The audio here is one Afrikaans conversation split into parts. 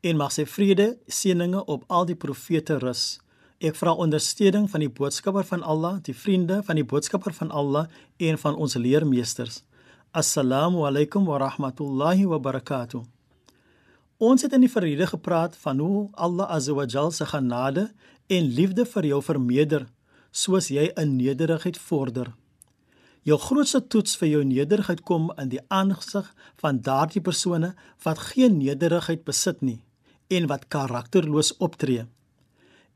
En mag sy vrede, seëninge op al die profete rus. Ek vra ondersteuning van die boodskapper van Allah, die vriende van die boodskapper van Allah en van ons leermeesters. Assalamu alaykum wa rahmatullahi wa barakatuh. Ons het in die verlede gepraat van hoe Allah Azza wa Jalla se genade en liefde vir jou vermeerder soos jy in nederigheid vorder. Jou grootste toets vir jou nederigheid kom in die aangesig van daardie persone wat geen nederigheid besit nie en wat karakterloos optree.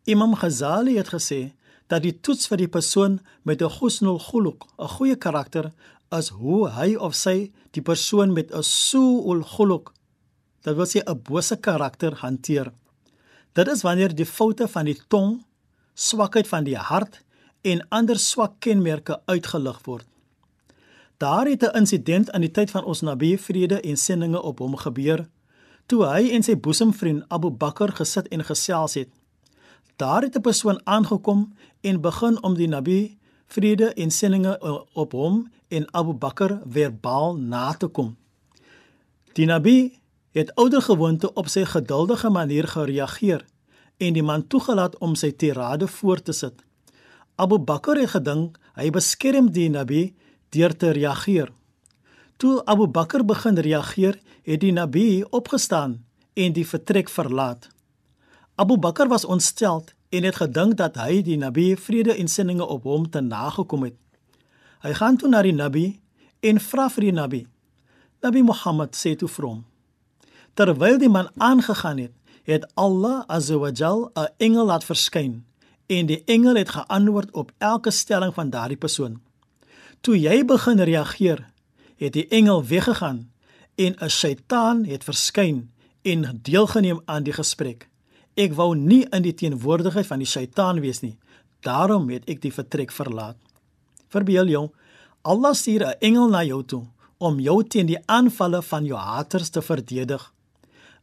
Imam Ghazali het gesê dat die toets vir die persoon met 'n husnul khuluq, 'n goeie karakter, is hoe hy of sy die persoon met 'n su'ul khuluq, dit wil sê 'n bose karakter hanteer. Dit is wanneer die foute van die tong, swakheid van die hart en ander swak kenmerke uitgelig word. Daar het 'n insident in die tyd van ons Nabi vrede en sendinge op hom gebeur toe hy en sy boesemvriend Abu Bakr gesit en gesels het. Daar het 'n persoon aangekom en begin om die Nabi vrede en sendinge op hom en Abu Bakr verbaal na te kom. Die Nabi het ouer gewoonte op sy geduldige manier gereageer en die man toegelaat om sy tirade voort te sit. Abu Bakr het gedink hy beskerm die Nabi deur te reageer. Toe Abu Bakr begin reageer, het die Nabi opgestaan en die vertrek verlaat. Abu Bakr was ontstel en het gedink dat hy die Nabi vrede en sendinge op hom te nagekom het. Hy gaan toe na die Nabi en vra vir die Nabi. Nabi Muhammad sê toe vir hom: Terwyl die man aangegaan het, het Allah azawajal 'n engel laat verskyn en die engel het geantwoord op elke stelling van daardie persoon. Toe jy begin reageer, het die engel weggegaan en 'n Satan het verskyn en deelgeneem aan die gesprek. Ek wou nie in die teenwoordigheid van die Satan wees nie. Daarom het ek die vertrek verlaat. Verbeel jou, Allah stuur 'n engel na jou toe om jou teen die aanvalle van jou haters te verdedig.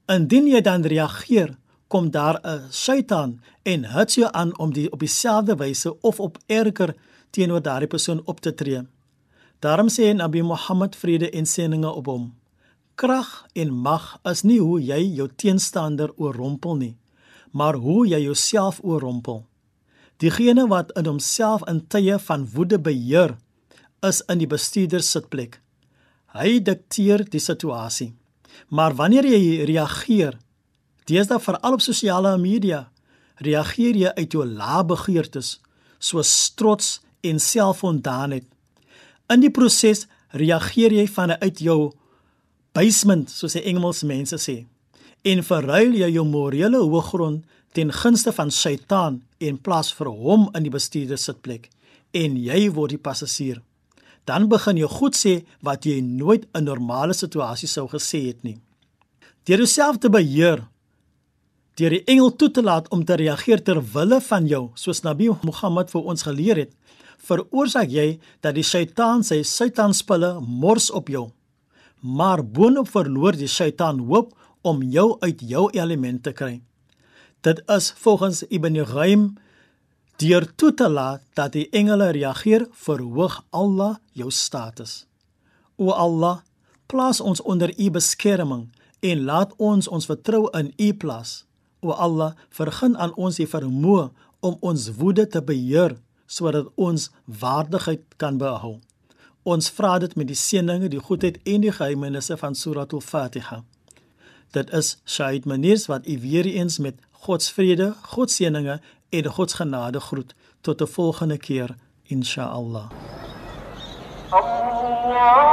Indien jy dan reageer, kom daar 'n Satan en hits jou aan om die op dieselfde wyse of op erger teenoor daardie persoon op te tree. Daarom sê Nabi Muhammad vrede en seëninge op hom: Krag en mag is nie hoe jy jou teenstander oorrompel nie, maar hoe jy jouself oorrompel. Diegene wat in homself in tye van woede beheer, is in die bestuurder sitplek. Hy dikteer die situasie. Maar wanneer jy reageer, deesdae veral op sosiale media, reageer jy uit jou lae begeertes, soos trots en selfvoldaanheid. In die proses reageer jy vanuit jou basement, soos die Engelse mense sê, en verruil jy jou morele hoëgrond ten gunste van Satan en plaas vir hom in die bestuurder sitplek en jy word die passasier. Dan begin jy goed sê wat jy nooit in normale situasies sou gesê het nie. Deur jouself te beheer, deur die engel toe te laat om te reageer ter wille van jou, soos Nabi Muhammad vir ons geleer het, veroorsaak jy dat die Satan sy Satanspulle mors op jou. Maar boonop verloor die Satan hoop om jou uit jou element te kry. Dit is volgens Ibn Ghaim deur toe te laat dat die engele reageer, verhoog Allah jou status. O Allah, plaas ons onder u beskerming en laat ons ons vertrou in u plaas. O Allah, vergun aan ons die vermoë om ons woede te beheer sodat ons waardigheid kan behou. Ons vra dit met die seëninge, die goedheid en die geheimenisse van Suratul Fatiha. Dit is Shaid Maniers wat u weer eens met God se vrede, God se seëninge en God se genade groet. Tot 'n volgende keer, insha Allah. Allah